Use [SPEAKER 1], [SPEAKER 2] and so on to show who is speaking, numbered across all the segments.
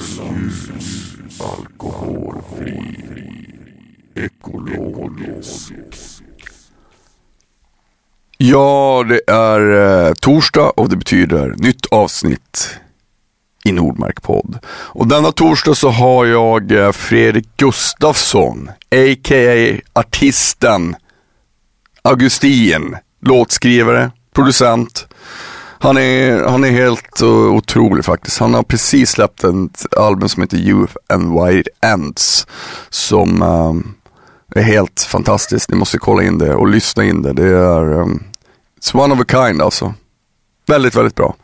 [SPEAKER 1] ljus, Alkoholfri Ekologisk Ja, det är eh, torsdag och det betyder nytt avsnitt i Nordmark podd. Och denna torsdag så har jag eh, Fredrik Gustafsson, a.k.a. artisten Augustin, låtskrivare, producent. Han är, han är helt eh, otrolig faktiskt. Han har precis släppt ett album som heter Youth and White Ends. Som um, är helt fantastiskt. Ni måste kolla in det och lyssna in det. Det är um, It's one of a kind alltså. Väldigt, väldigt bra.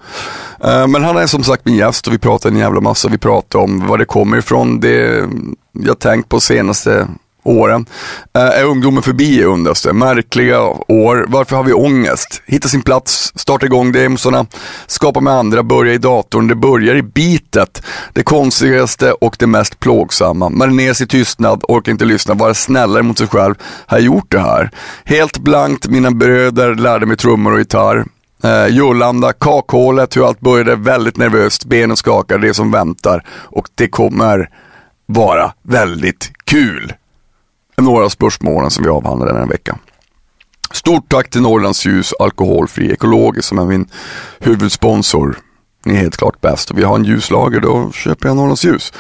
[SPEAKER 1] Uh, men han är som sagt min gäst och vi pratar en jävla massa. Vi pratar om var det kommer ifrån. Det jag tänkt på senaste åren. Eh, är ungdomen förbi undras det. Märkliga år. Varför har vi ångest? Hitta sin plats, starta igång demosarna, skapa med andra, börja i datorn. Det börjar i bitet. Det konstigaste och det mest plågsamma. Marineras sig i tystnad, Orkar inte lyssna, vara snällare mot sig själv. Har gjort det här? Helt blankt, mina bröder lärde mig trummor och gitarr. Eh, Jullanda, kakhålet, hur allt började väldigt nervöst, benen skakar, det som väntar och det kommer vara väldigt kul några av spörsmålen som vi avhandlar den här veckan. Stort tack till Norrlandsljus Alkoholfri Ekologisk som är min huvudsponsor. Ni är helt klart bäst vi har en ljuslager, då köper jag Norrlandsljus.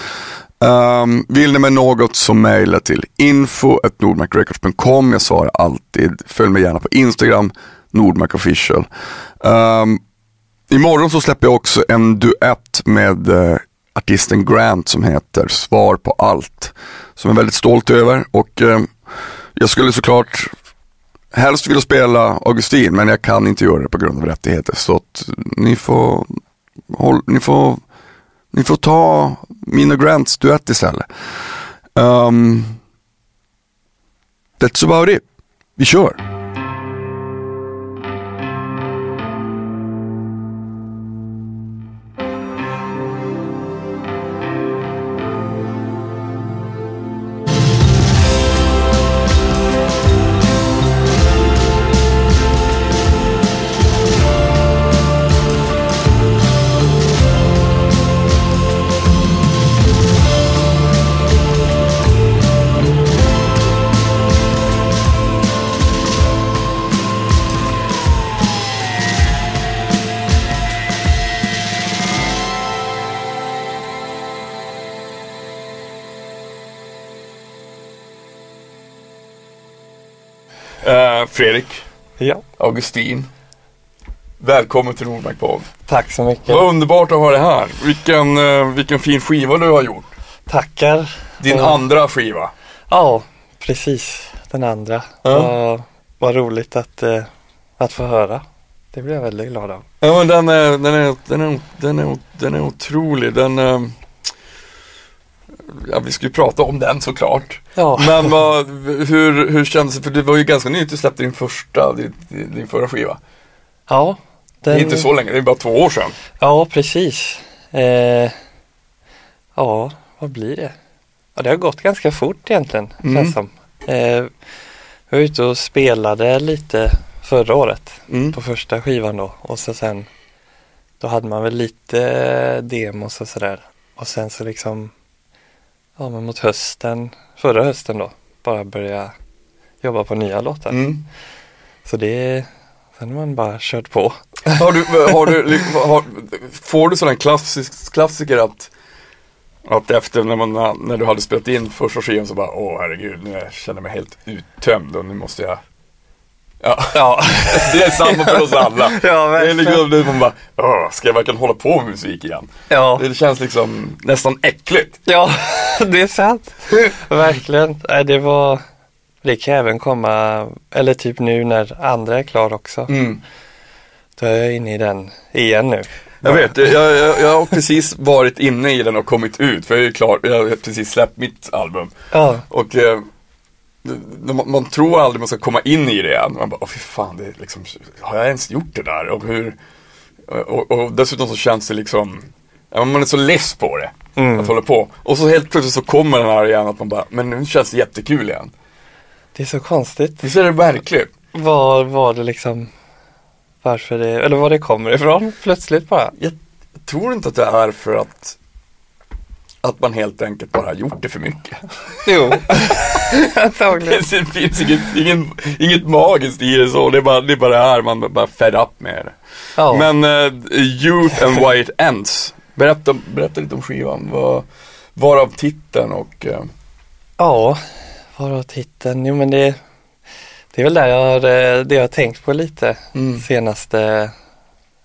[SPEAKER 1] Um, ehm, vill ni med något så mejla till info.nordmarkrecords.com. Jag svarar alltid. Följ mig gärna på Instagram, Nordmark official. Um, ehm, imorgon så släpper jag också en duett med uh, artisten Grant som heter Svar på allt. Som jag är väldigt stolt över och eh, jag skulle såklart helst vilja spela Augustin men jag kan inte göra det på grund av rättigheter. Så att ni får, håll, ni får, ni får ta mina Grants duett istället. Um, that's about it. Vi kör! Fredrik.
[SPEAKER 2] Ja.
[SPEAKER 1] Augustin. Välkommen till Nordmark Podd.
[SPEAKER 2] Tack så mycket.
[SPEAKER 1] Vad underbart att ha dig här. Vilken, uh, vilken fin skiva du har gjort.
[SPEAKER 2] Tackar.
[SPEAKER 1] Din och... andra skiva.
[SPEAKER 2] Ja, precis. Den andra. Ja. Vad, vad roligt att, uh, att få höra. Det blir jag väldigt glad av.
[SPEAKER 1] Ja men den är, den är, den är, den är, den är otrolig. Den, uh, ja, vi ska ju prata om den såklart. Ja. Men vad, hur, hur kändes det? För det var ju ganska nytt du släppte din första, din, din förra skiva.
[SPEAKER 2] Ja.
[SPEAKER 1] Den... Det är inte så länge, det är bara två år sedan.
[SPEAKER 2] Ja, precis. Eh, ja, vad blir det? Ja, det har gått ganska fort egentligen, mm. känns som. Eh, jag var ute och spelade lite förra året mm. på första skivan då och så sen då hade man väl lite demos och sådär och sen så liksom ja, men mot hösten, förra hösten då, bara börja jobba på nya låtar. Mm. Så det, sen har man bara kört på.
[SPEAKER 1] Har du, har du, har, får du sådana klassisk, klassiker att, att efter när, man, när du hade spelat in första skivan så bara, åh herregud, nu känner jag mig helt uttömd och nu måste jag Ja. ja. det är samma för oss alla. Ja, det är liksom det man bara, ska jag verkligen hålla på med musik igen? Ja. Det känns liksom nästan äckligt.
[SPEAKER 2] Ja, det är sant. verkligen. Det var, det kan även komma, eller typ nu när andra är klar också. Mm. Då är jag inne i den igen nu.
[SPEAKER 1] Jag vet, jag, jag, jag har precis varit inne i den och kommit ut. För jag är klar, jag har precis släppt mitt album. Ja. Och eh, man, man, tror aldrig man ska komma in i det igen. Man bara, åh fy fan, det liksom, har jag ens gjort det där? Och, hur, och, och dessutom så känns det liksom, ja, man är så less på det. Mm. Att hålla på. Och så helt plötsligt så kommer den här igen att man bara, men nu känns det jättekul igen.
[SPEAKER 2] Det är så konstigt.
[SPEAKER 1] Visst är det märkligt?
[SPEAKER 2] Var var det liksom, varför det, eller var det kommer ifrån plötsligt bara?
[SPEAKER 1] Jag tror inte att det är för att att man helt enkelt bara har gjort det för mycket.
[SPEAKER 2] Jo, antagligen.
[SPEAKER 1] Det finns inget, ingen, inget magiskt i det så, det är bara det, är bara det här man bara fed up med det.
[SPEAKER 2] Ja.
[SPEAKER 1] Men eh, Youth and Why It Ends, berätta, berätta lite om skivan, vad, varav titeln och eh,
[SPEAKER 2] Ja, varav titeln? Jo men det, det är väl där jag har, eh, det jag har tänkt på lite
[SPEAKER 1] Mm.
[SPEAKER 2] senaste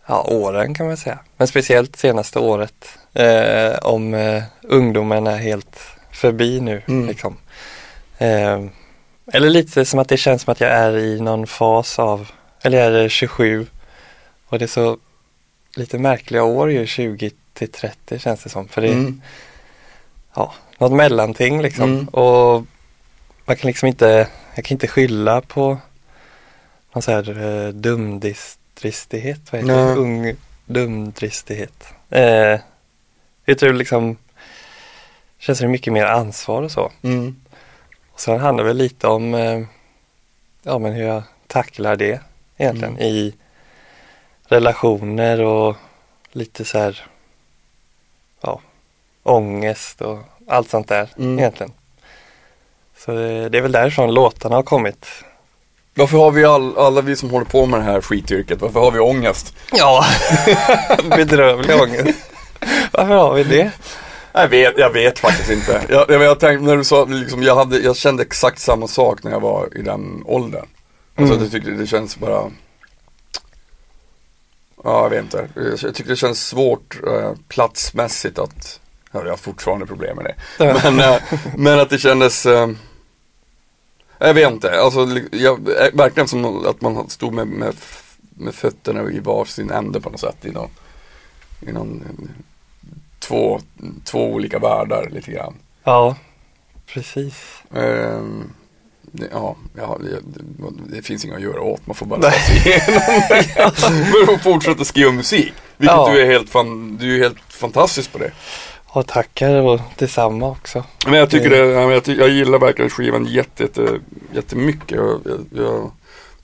[SPEAKER 2] ja, åren kan man säga. Men speciellt senaste året. Eh, om eh, ungdomen är helt förbi nu.
[SPEAKER 1] Mm.
[SPEAKER 2] Liksom. Eh, eller lite som att det känns som att jag är i någon fas av, eller jag är 27 och det är så lite märkliga år ju 20 till 30 känns det som. För det är
[SPEAKER 1] Mm.
[SPEAKER 2] ja, något mellanting liksom.
[SPEAKER 1] Mm.
[SPEAKER 2] Och man kan liksom inte, jag kan inte skylla på någon så här eh, dumdristighet, vad heter det? Ung dumdristighet. Eh, jag tror liksom känns det mycket mer ansvar och så.
[SPEAKER 1] Mm.
[SPEAKER 2] Och sen handlar det väl lite om eh, ja, men hur jag tacklar det egentligen
[SPEAKER 1] Mm.
[SPEAKER 2] i relationer och lite så här ja, ångest och allt sånt där
[SPEAKER 1] Mm.
[SPEAKER 2] egentligen. Så det, det är väl därifrån låtarna har kommit.
[SPEAKER 1] Varför har vi all, alla vi som håller på med det här skityrket, varför har vi ångest?
[SPEAKER 2] Ja, bedrövlig ångest. Varför har vi det?
[SPEAKER 1] Jag vet, jag vet faktiskt inte. Jag, jag, jag tänkte när du sa, liksom, jag, hade, jag kände exakt samma sak när jag var i den åldern. Alltså
[SPEAKER 2] Mm.
[SPEAKER 1] det, tyckte, det känns bara Ja, jag vet inte. Jag, jag tycker det känns svårt eh, platsmässigt att ja, Jag har fortfarande problem med det. Men, eh, men att det kändes eh, Jag vet inte, alltså jag, verkligen som att man stod med, med, med fötterna i varsin ände på något sätt i någon, i någon två, två olika världar lite grann.
[SPEAKER 2] Ja, precis.
[SPEAKER 1] Det, ja, ja det, det, finns inget att göra åt, man får bara ta sig igenom det. Men fortsätta skriva musik. Vilket
[SPEAKER 2] Ja.
[SPEAKER 1] du är helt, fan, du är helt fantastisk på det.
[SPEAKER 2] Och tackar och detsamma också.
[SPEAKER 1] Men jag tycker det, jag, jag gillar verkligen skivan jätte, jätte, jättemycket. Jag, jag, jag,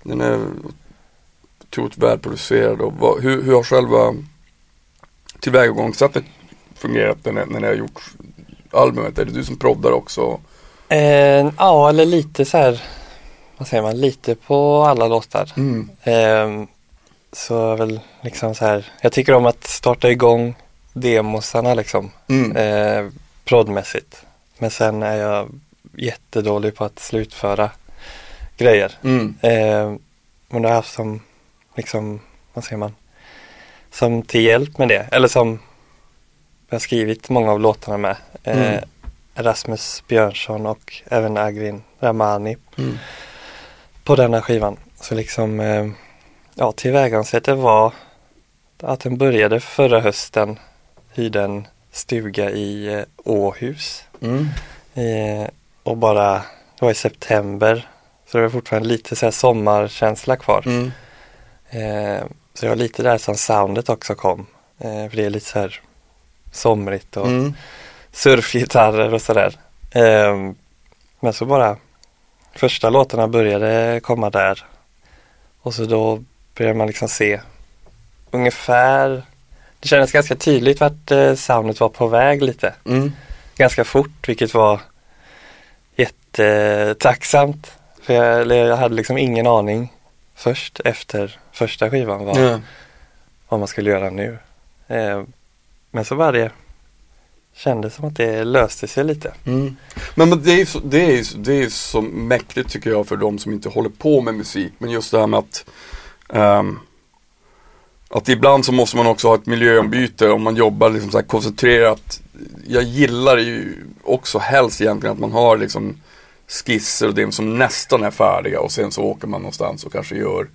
[SPEAKER 1] den är otroligt välproducerad och vad, hur, hur har själva tillvägagångssättet fungerat när, när ni har gjort albumet? Är det du som proddar också?
[SPEAKER 2] Eh, ja, eller lite så här, vad säger man, lite på alla låtar.
[SPEAKER 1] Mm.
[SPEAKER 2] Ehm, så väl liksom så här, jag tycker om att starta igång demosarna liksom,
[SPEAKER 1] Mm.
[SPEAKER 2] eh, proddmässigt. Men sen är jag jättedålig på att slutföra grejer.
[SPEAKER 1] Mm.
[SPEAKER 2] Ehm, men det har jag haft som, liksom, vad säger man, som till hjälp med det. Eller som jag har skrivit många av låtarna med. Eh,
[SPEAKER 1] Mm.
[SPEAKER 2] Rasmus Björnsson och även Agrin Ramani
[SPEAKER 1] Mm.
[SPEAKER 2] på denna skivan. Så liksom, eh, ja tillvägagångssättet var att den började förra hösten hyrde en stuga i eh, Åhus.
[SPEAKER 1] Mm.
[SPEAKER 2] Eh, och bara, det var i september, så det var fortfarande lite så här sommarkänsla kvar.
[SPEAKER 1] Mm.
[SPEAKER 2] Eh, så det var lite där som soundet också kom. Eh, för det är lite så här somrigt och
[SPEAKER 1] Mm.
[SPEAKER 2] surfgitarrer och sådär. Eh, men så bara första låtarna började komma där. Och så då började man liksom se ungefär Det kändes ganska tydligt vart eh, soundet var på väg lite.
[SPEAKER 1] Mm.
[SPEAKER 2] Ganska fort vilket var jättetacksamt. För jag, jag hade liksom ingen aning först efter första skivan vad,
[SPEAKER 1] Ja.
[SPEAKER 2] vad man skulle göra nu. Eh, men så var det kändes som att det löste sig lite.
[SPEAKER 1] Mm. Men, men det är ju så, det är det är så mäktigt tycker jag för de som inte håller på med musik. Men just det här med att ehm, att ibland så måste man också ha ett miljöombyte om man jobbar liksom så koncentrerat. Jag gillar ju också helst egentligen att man har liksom skisser och det som nästan är färdiga och sen så åker man någonstans och kanske gör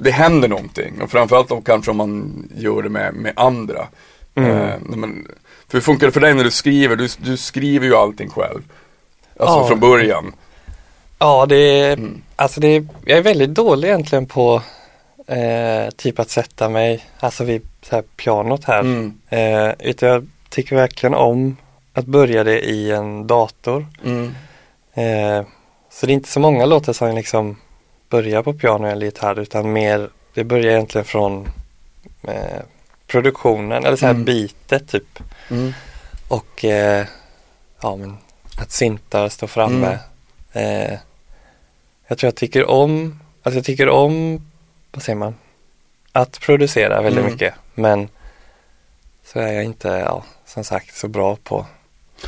[SPEAKER 1] Det händer någonting och framförallt om, kanske om man gör det med, med andra.
[SPEAKER 2] Mm.
[SPEAKER 1] Eh, men, för hur funkar det för dig när du skriver? Du, du skriver ju allting själv. Alltså
[SPEAKER 2] Ja.
[SPEAKER 1] från början.
[SPEAKER 2] Ja, det är,
[SPEAKER 1] Mm.
[SPEAKER 2] alltså det jag är väldigt dålig egentligen på eh, typ att sätta mig, alltså vid så här pianot här.
[SPEAKER 1] Mm.
[SPEAKER 2] Eh, utan jag tycker verkligen om att börja det i en dator.
[SPEAKER 1] Mm.
[SPEAKER 2] Eh, så det är inte så många låtar som liksom börjar på piano eller gitarr utan mer, det börjar egentligen från eh, produktionen eller så här
[SPEAKER 1] Mm.
[SPEAKER 2] bitet typ.
[SPEAKER 1] Mm.
[SPEAKER 2] och eh, ja, men att syntar står framme.
[SPEAKER 1] Mm.
[SPEAKER 2] Eh, jag tror jag tycker om, alltså jag tycker om, vad säger man, att producera väldigt
[SPEAKER 1] Mm.
[SPEAKER 2] mycket. Men så är jag inte, ja, som sagt, så bra på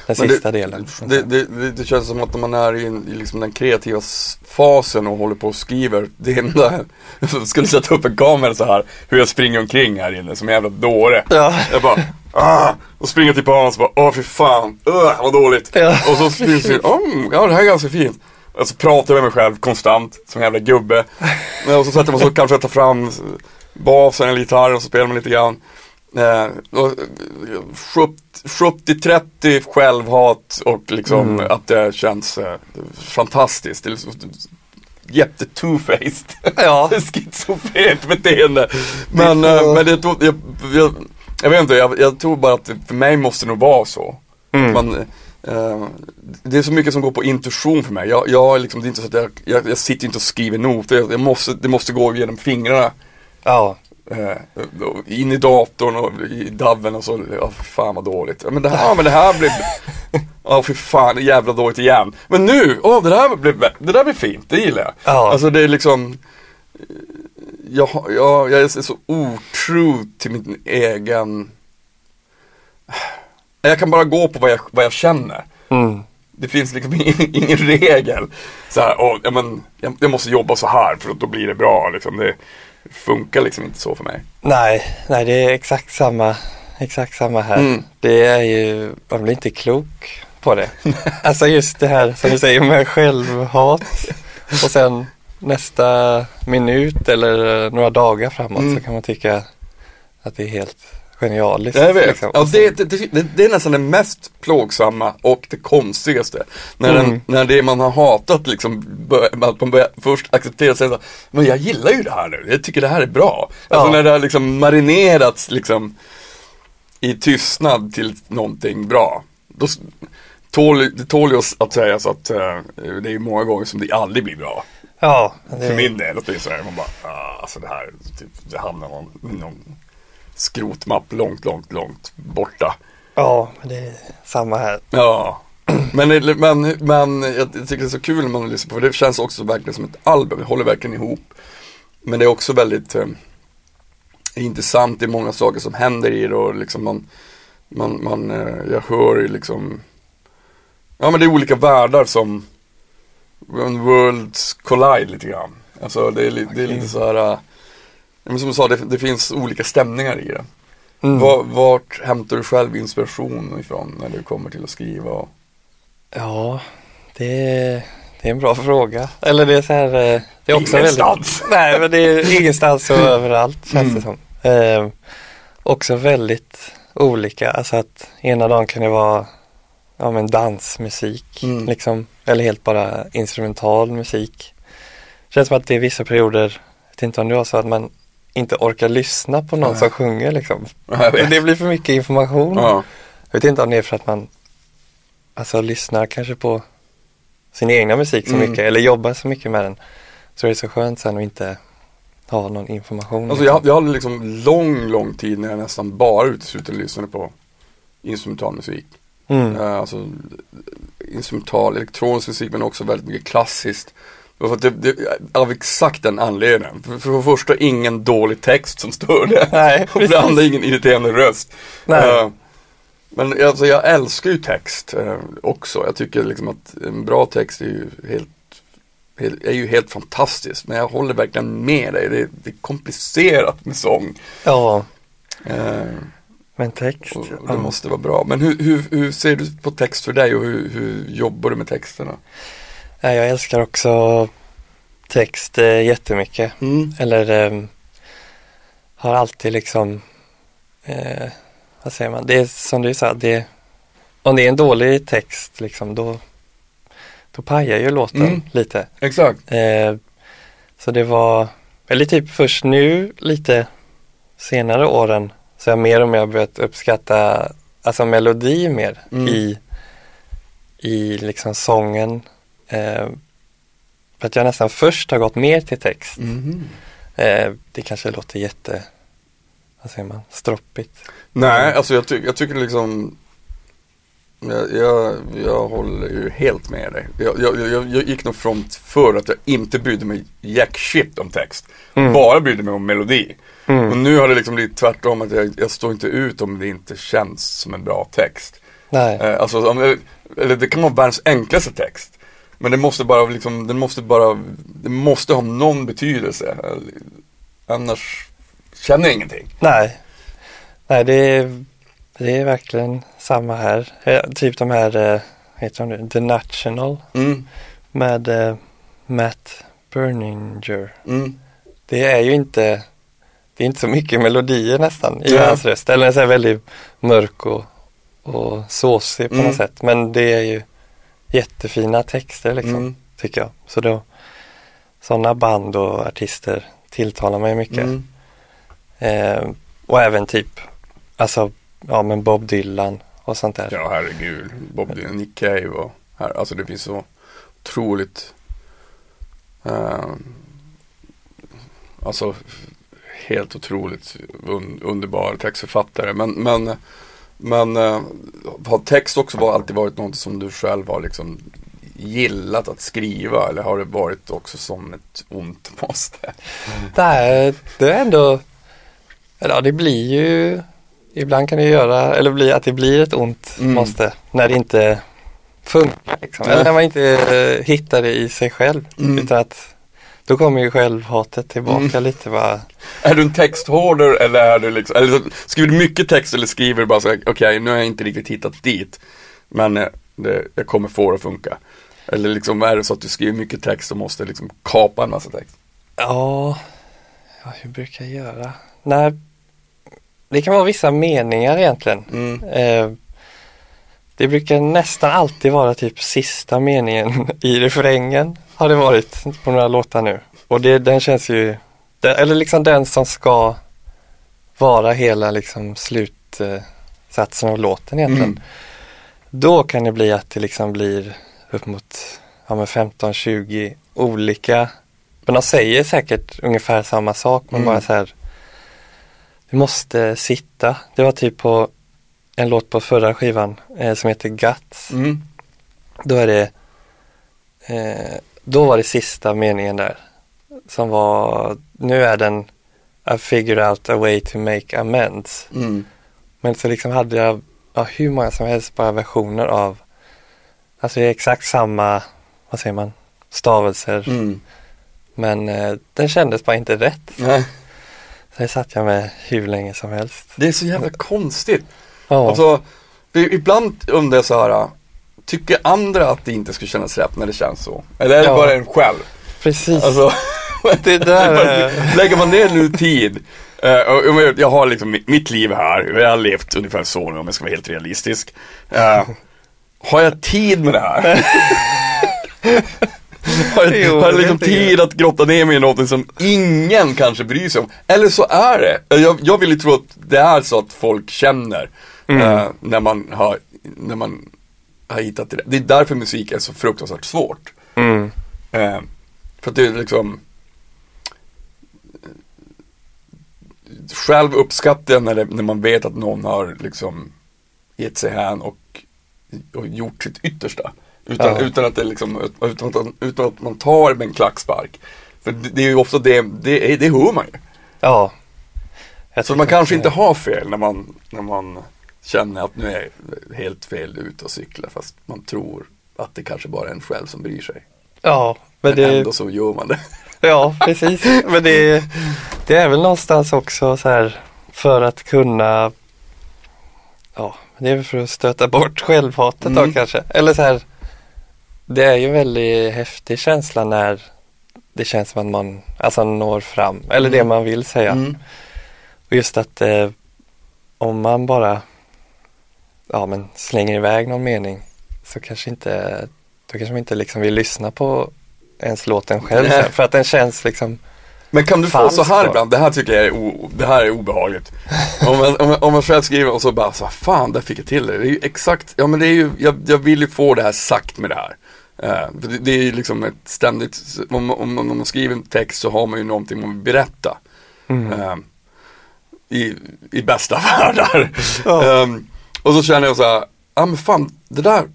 [SPEAKER 2] den
[SPEAKER 1] Men
[SPEAKER 2] sista delen.
[SPEAKER 1] Det, det, det, det känns som att när man är i, en, i liksom den kreativa fasen och håller på och skriver, det enda, jag skulle sätta upp en kamera så här, hur jag springer omkring här inne som en jävla dåre.
[SPEAKER 2] Ja,
[SPEAKER 1] Jag bara, ah, och springer till på Hans och bara, åh fy fan, uh, vad dåligt.
[SPEAKER 2] Ja.
[SPEAKER 1] Och så springer jag, oh, ja det här är ganska fint. Och så pratar jag med mig själv konstant, som en jävla gubbe. Och så sätter man så kanske jag tar fram basen eller gitarren och så spelar man lite grann. Eh, och, eh, 70 70-30 självhat och liksom
[SPEAKER 2] Mm.
[SPEAKER 1] att det känns eh, fantastiskt. Det är liksom, jätte two-faced.
[SPEAKER 2] ja,
[SPEAKER 1] Schizofrent beteende. Men, eh, men det tog, jag, jag, jag vet inte, jag, jag tror bara att det, för mig måste det nog vara så.
[SPEAKER 2] Mm.
[SPEAKER 1] Man, eh, det är så mycket som går på intuition för mig. Jag, jag, är liksom, det är inte så att jag, jag, jag sitter inte och skriver noter. Jag, jag måste, det måste gå genom fingrarna.
[SPEAKER 2] ja,
[SPEAKER 1] och in i datorn och i daven och så, ja fan vad dåligt. Men det här, men det här blev, ja för fan jävla dåligt igen. Men nu, åh det där blev, det där blev fint, det gillar jag.
[SPEAKER 2] Ja.
[SPEAKER 1] Alltså det är liksom, jag, jag, jag är så otrue till min egen, jag kan bara gå på vad jag, vad jag känner.
[SPEAKER 2] mm.
[SPEAKER 1] Det finns liksom ingen, ingen regel. Så här, åh, ja, men, jag, jag måste jobba så här för att då blir det bra. Liksom. Det funkar liksom inte så för mig.
[SPEAKER 2] Nej, nej det är exakt samma, exakt samma här.
[SPEAKER 1] Mm.
[SPEAKER 2] Det är ju, man blir inte klok på det. alltså just det här som du säger med självhat och sen nästa minut eller några dagar framåt
[SPEAKER 1] Mm.
[SPEAKER 2] så kan man tycka att det är helt genialiskt.
[SPEAKER 1] Jag vet.
[SPEAKER 2] liksom.
[SPEAKER 1] Ja, det, det, det, det är nästan det mest plågsamma och det konstigaste. När,
[SPEAKER 2] Mm.
[SPEAKER 1] den, när det man har hatat liksom, bör, att man börjar först acceptera så, men jag gillar ju det här nu, jag tycker det här är bra. Alltså
[SPEAKER 2] Ja.
[SPEAKER 1] när det har liksom marinerats liksom i tystnad till någonting bra. Då, tål, det tål ju att- säga så att eh, det är många gånger som det aldrig blir bra.
[SPEAKER 2] Ja, det,
[SPEAKER 1] För min del åtminstone. Man bara, ah, alltså det här, typ, det hamnar någon, någon skrotmapp långt, långt, långt borta.
[SPEAKER 2] ja, det är samma här.
[SPEAKER 1] Ja. Men, men, men jag tycker det är så kul när man lyssnar på det. Det känns också verkligen som ett album. Det håller verkligen ihop. Men det är också väldigt eh, intressant. Det är många saker som händer i det och liksom man, man, man eh, jag hör ju liksom Ja men det är olika världar som when worlds collide lite grann. Alltså det är, li- det är lite så här eh, men som du sa, det, det finns olika stämningar i det.
[SPEAKER 2] Mm.
[SPEAKER 1] Var, vart hämtar du själv inspiration ifrån när du kommer till att skriva? Och...
[SPEAKER 2] Ja, det är, det är en bra fråga. Eller det är så här, eh, det är också
[SPEAKER 1] Ingenstans.
[SPEAKER 2] väldigt... Nej, men det är ingenstans och överallt känns det som. Eh, också väldigt olika, alltså att ena dagen kan det vara ja, men dansmusik,
[SPEAKER 1] Mm.
[SPEAKER 2] liksom, eller helt bara instrumental musik. Känns som att det är vissa perioder, jag vet inte om det var så att man inte orkar lyssna på någon
[SPEAKER 1] Nej.
[SPEAKER 2] som sjunger liksom. Det blir för mycket information.
[SPEAKER 1] Ja.
[SPEAKER 2] Jag vet inte om det är för att man alltså lyssnar kanske på sin egna musik så
[SPEAKER 1] Mm.
[SPEAKER 2] mycket eller jobbar så mycket med den. Så det är så skönt sen att inte ha någon information.
[SPEAKER 1] Alltså jag, jag hade liksom lång, lång tid när jag nästan bara uteslutande lyssnade på instrumental musik.
[SPEAKER 2] mm.
[SPEAKER 1] Eh, alltså instrumental, elektronisk musik men också väldigt mycket klassiskt. Det, det, av exakt den anledningen. För, för det första ingen dålig text som stör det.
[SPEAKER 2] Nej,
[SPEAKER 1] och för det andra ingen irriterande röst.
[SPEAKER 2] Nej.
[SPEAKER 1] Eh, men alltså, jag älskar ju text eh, också. Jag tycker liksom att en bra text är ju helt, helt, är ju helt fantastiskt. Men jag håller verkligen med dig. Det, det är komplicerat med sång.
[SPEAKER 2] Ja,
[SPEAKER 1] Eh,
[SPEAKER 2] men text.
[SPEAKER 1] och, och
[SPEAKER 2] ja.
[SPEAKER 1] det måste vara bra. Men hur, hur, hur ser du på text för dig och hur, hur jobbar du med texterna?
[SPEAKER 2] Jag älskar också text eh, jättemycket. Eller eh, har alltid liksom, eh, vad säger man, det är som du sa, det, om det är en dålig text liksom då, då pajar ju låten
[SPEAKER 1] Mm.
[SPEAKER 2] lite.
[SPEAKER 1] Exakt.
[SPEAKER 2] Eh, så det var, eller typ först nu lite senare åren så jag mer och mer börjat uppskatta alltså melodi mer
[SPEAKER 1] Mm.
[SPEAKER 2] i, i liksom sången. Eh, för att jag nästan först har gått mer till text.
[SPEAKER 1] Mhm.
[SPEAKER 2] Eh, det kanske låter jätte, vad säger man, stroppigt.
[SPEAKER 1] Nej, alltså jag, ty jag tycker liksom Jag, jag, jag håller ju helt med dig. Jag, jag, jag, gick nog från förr att jag inte brydde mig jack shit om text. Bara brydde mig om melodi. Och nu har det liksom blivit tvärtom att jag, jag står inte ut om det inte känns som en bra text.
[SPEAKER 2] Nej.
[SPEAKER 1] Eh, alltså, om, eller det kan vara världens enklaste text. Men det måste bara liksom, den måste bara, det måste ha någon betydelse. Annars känner jag ingenting.
[SPEAKER 2] Nej. Nej, det är, det är verkligen samma här. Eh, Typ de här, eh, heter de nu, The National
[SPEAKER 1] Mm,
[SPEAKER 2] med eh, Matt Berninger.
[SPEAKER 1] mm,
[SPEAKER 2] Det är ju inte, det är inte så mycket melodier nästan i hans röst. Eller är så här väldigt mörk och, och såsig på
[SPEAKER 1] Mm.
[SPEAKER 2] något sätt. Men det är ju jättefina texter liksom,
[SPEAKER 1] Mm.
[SPEAKER 2] tycker jag. Så då, sådana band och artister tilltalar mig mycket.
[SPEAKER 1] mm.
[SPEAKER 2] Eh, och även typ, alltså, ja men Bob Dylan och sånt där.
[SPEAKER 1] Ja herregud, Bob Dylan, Nick Cave och här, alltså det finns så otroligt eh, Alltså helt otroligt un, underbar textförfattare men men men eh, har text också var, alltid varit något som du själv har liksom gillat att skriva eller har det varit också som ett ont måste?
[SPEAKER 2] Nej, det är ändå, ja det blir ju, ibland kan det göra, eller bli att det blir ett ont
[SPEAKER 1] Mm.
[SPEAKER 2] måste, när det inte funkar liksom. Eller när man inte eh, hittar det i sig själv.
[SPEAKER 1] Mm.
[SPEAKER 2] Utan att då kommer ju självhatet tillbaka
[SPEAKER 1] Mm.
[SPEAKER 2] lite bara.
[SPEAKER 1] Är du en texthoarder eller är du liksom, eller skriver du mycket text eller skriver du bara så okej nu har jag inte riktigt hittat dit. Men eh, det, jag kommer få det att funka. Eller liksom är det så att du skriver mycket text och måste liksom kapa en massa text?
[SPEAKER 2] Ja, ja hur brukar jag göra? Nej, det kan vara vissa meningar egentligen.
[SPEAKER 1] Mm.
[SPEAKER 2] Eh, det brukar nästan alltid vara typ sista meningen i refrängen har det varit på några låtar nu. Och det, den känns ju, eller liksom den som ska vara hela liksom slutsatsen av låten egentligen.
[SPEAKER 1] Mm.
[SPEAKER 2] Då kan det bli att det liksom blir upp mot ja, men 15-20 olika, men de säger säkert ungefär samma sak men
[SPEAKER 1] Mm.
[SPEAKER 2] bara så här Det måste sitta. Det var typ på en låt på förra skivan eh, som heter Guts.
[SPEAKER 1] Mm.
[SPEAKER 2] Då är det eh, Då var det sista meningen där som var Nu är den I figured out a way to make amends.
[SPEAKER 1] Mm.
[SPEAKER 2] Men så liksom hade jag ja, hur många som helst bara versioner av Alltså det är exakt samma, vad säger man, stavelser.
[SPEAKER 1] Mm.
[SPEAKER 2] Men eh, den kändes bara inte rätt.
[SPEAKER 1] Nej,
[SPEAKER 2] Så det satt jag med hur länge som helst.
[SPEAKER 1] det är så jävla konstigt.
[SPEAKER 2] Ja,
[SPEAKER 1] Alltså, ibland undrar jag så här, tycker andra att det inte skulle kännas rätt när det känns så? Eller är det
[SPEAKER 2] Ja.
[SPEAKER 1] bara en själv?
[SPEAKER 2] precis.
[SPEAKER 1] Alltså,
[SPEAKER 2] Det där är-
[SPEAKER 1] Lägger man ner nu tid eh, jag har liksom mitt, liv här, jag har levt ungefär så nu om jag ska vara helt realistisk. Eh, har jag tid med det här? har jag,
[SPEAKER 2] Jo,
[SPEAKER 1] har jag liksom tid att grotta ner mig i något som ingen kanske bryr sig om? Eller så är det. Jag, jag vill ju tro att det är så att folk känner eh, när man har, när man har hittat det. Det är därför musik är så fruktansvärt svårt.
[SPEAKER 2] mm.
[SPEAKER 1] Eh, för att det är liksom Själv uppskattar jag när, det, när man vet att någon har liksom gett sig hän och, och gjort sitt yttersta. Utan,
[SPEAKER 2] Ja.
[SPEAKER 1] utan, att det liksom, utan, att, utan att man tar med en klackspark. För det, det är ju ofta det, det, det hör man ju.
[SPEAKER 2] Ja.
[SPEAKER 1] Så man kanske inte har fel när man, när man känner att nu är jag helt fel ute och cyklar fast man tror att det kanske bara är en själv som bryr sig.
[SPEAKER 2] Ja, men
[SPEAKER 1] Men
[SPEAKER 2] det,
[SPEAKER 1] ändå så gör man det.
[SPEAKER 2] ja precis. Men det, det är väl någonstans också så här för att kunna Ja, det är väl för att stöta bort självhatet
[SPEAKER 1] Mm.
[SPEAKER 2] då kanske. Eller så här Det är ju en väldigt häftig känsla när det känns som att man alltså når fram, eller det
[SPEAKER 1] Mm.
[SPEAKER 2] man vill säga.
[SPEAKER 1] Mm.
[SPEAKER 2] Och just att eh, om man bara ja, men slänger iväg någon mening så kanske inte, då kanske man inte liksom vill lyssna på ens låten själv
[SPEAKER 1] Nej.
[SPEAKER 2] för att den känns liksom
[SPEAKER 1] Men kan du få så här ibland, det här tycker jag är, o, det här är obehagligt. om, man, om, man, om man själv skriver och så bara, så, fan där fick jag till det. Det är ju exakt, ja men det är ju, jag, jag vill ju få det här sagt med det här. För det, det är ju liksom ett ständigt, om, om, om man skriver en text så har man ju någonting man vill berätta.
[SPEAKER 2] mm,
[SPEAKER 1] Eh, i, I bästa världar.
[SPEAKER 2] Ja.
[SPEAKER 1] Ehm, och så känner jag så här, ja men fan, det där,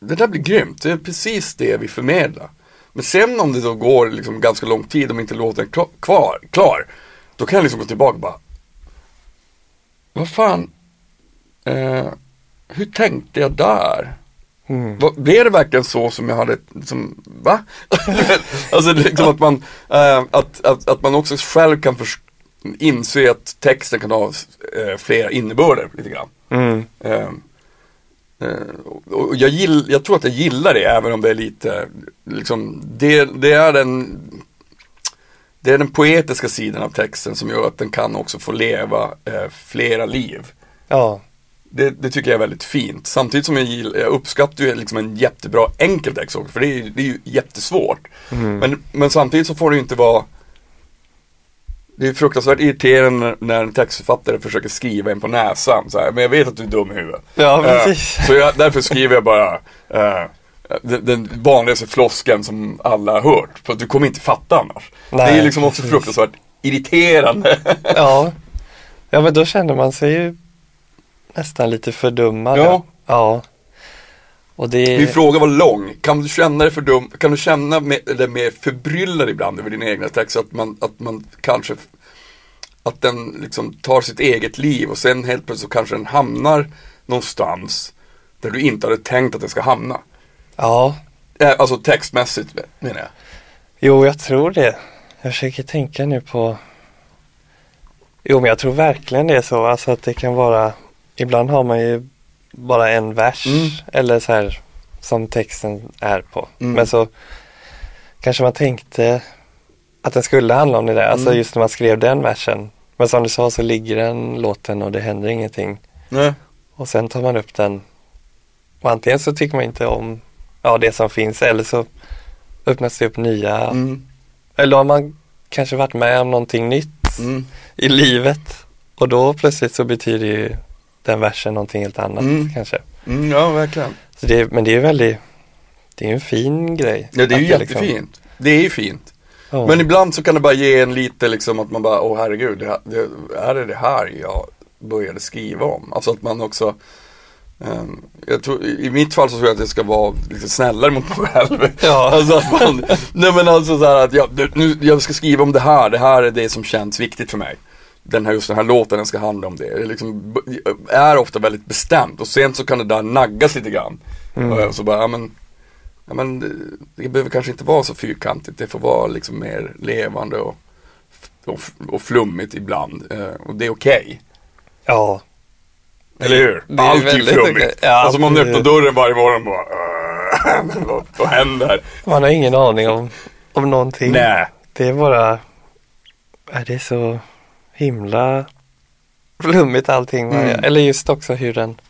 [SPEAKER 1] det där blir grymt. Det är precis det vi förmedlar. Men sen om det då går liksom ganska lång tid om inte låten är kvar, klar då kan jag liksom gå tillbaka och bara, vad fan, eh, hur tänkte jag där?
[SPEAKER 2] Mm.
[SPEAKER 1] Va, blev det verkligen så som jag hade, som, va? alltså liksom att man, eh, att, att, att man också själv kan förs- inse att texten kan ha eh, flera innebörder lite grann.
[SPEAKER 2] Mm.
[SPEAKER 1] Eh, eh, och jag, gill, jag tror att jag gillar det även om det är lite, liksom, det, det är den det är den poetiska sidan av texten som gör att den kan också få leva eh, flera liv.
[SPEAKER 2] Ja.
[SPEAKER 1] Det, det tycker jag är väldigt fint. Samtidigt som jag, gill, jag uppskattar ju liksom en jättebra enkel text också, för det är, det är ju jättesvårt.
[SPEAKER 2] Mm.
[SPEAKER 1] Men, men samtidigt så får det ju inte vara Det är fruktansvärt irriterande när, en textförfattare försöker skriva en på näsan. Så här, men jag vet att du är dum i huvudet.
[SPEAKER 2] Ja,
[SPEAKER 1] Eh,
[SPEAKER 2] precis.
[SPEAKER 1] så jag, därför skriver jag bara eh, den, den vanligaste flosken som alla har hört. För att du kommer inte fatta annars.
[SPEAKER 2] Nej,
[SPEAKER 1] det är liksom också
[SPEAKER 2] precis.
[SPEAKER 1] fruktansvärt irriterande.
[SPEAKER 2] Ja. ja, men då känner man sig ju nästan lite fördummad.
[SPEAKER 1] Ja.
[SPEAKER 2] ja. Och det...
[SPEAKER 1] Min fråga var lång. Kan du känna dig för dum, kan du känna med, eller mer förbryllad ibland över dina egna texter? Att man, att man kanske, att den liksom tar sitt eget liv och sen helt plötsligt så kanske den hamnar någonstans där du inte hade tänkt att den ska hamna.
[SPEAKER 2] Ja,
[SPEAKER 1] Eh, Alltså textmässigt menar jag.
[SPEAKER 2] jo jag tror det. Jag försöker tänka nu på Jo men jag tror verkligen det är så. Alltså att det kan vara Ibland har man ju bara en vers
[SPEAKER 1] Mm.
[SPEAKER 2] eller så här som texten är på.
[SPEAKER 1] Mm.
[SPEAKER 2] Men så kanske man tänkte att den skulle handla om det där. Alltså
[SPEAKER 1] Mm.
[SPEAKER 2] just när man skrev den versen. Men som du sa så ligger den låten och det händer ingenting.
[SPEAKER 1] Nej.
[SPEAKER 2] Och sen tar man upp den och antingen så tycker man inte om ja, det som finns eller så öppnas det upp nya.
[SPEAKER 1] Mm.
[SPEAKER 2] Eller har man kanske varit med om någonting nytt
[SPEAKER 1] Mm.
[SPEAKER 2] i livet och då plötsligt så betyder ju den versen någonting helt annat
[SPEAKER 1] Mm.
[SPEAKER 2] kanske.
[SPEAKER 1] Mm, ja, verkligen.
[SPEAKER 2] Så det, men det är väldigt, det är en fin grej.
[SPEAKER 1] Ja, det är ju
[SPEAKER 2] Att liksom-
[SPEAKER 1] jättefint. Det är ju fint.
[SPEAKER 2] ja.
[SPEAKER 1] Men ibland så kan det bara ge en lite liksom att man bara, åh herregud, det, här- det, är det det här jag började skriva om? Alltså att man också ehm, jag tror, I mitt fall så tror jag att det ska vara lite snällare mot mig själv.
[SPEAKER 2] Ja.
[SPEAKER 1] Alltså att man, nej men alltså så här att jag, det- nu, jag ska skriva om det här, det här är det som känns viktigt för mig. Den här, just den här låten den ska handla om det. Det är liksom, är ofta väldigt bestämt och sen så kan det där naggas lite grann.
[SPEAKER 2] Mm.
[SPEAKER 1] Och så bara, ja men, ja, men det, det behöver kanske inte vara så fyrkantigt. Det får vara liksom mer levande och, och, och flummigt ibland. Eh, och det är okej.
[SPEAKER 2] ja.
[SPEAKER 1] Eller hur?
[SPEAKER 2] Det är
[SPEAKER 1] Allt är flummigt.
[SPEAKER 2] okej. Ja,
[SPEAKER 1] alltså man öppnar dörren varje morgon och bara, "Åh, vad, vad händer?
[SPEAKER 2] Man har ingen aning om, om någonting.
[SPEAKER 1] Nej.
[SPEAKER 2] Det är bara, är det är så himla flummigt allting.
[SPEAKER 1] Mm.
[SPEAKER 2] Eller just också hur den,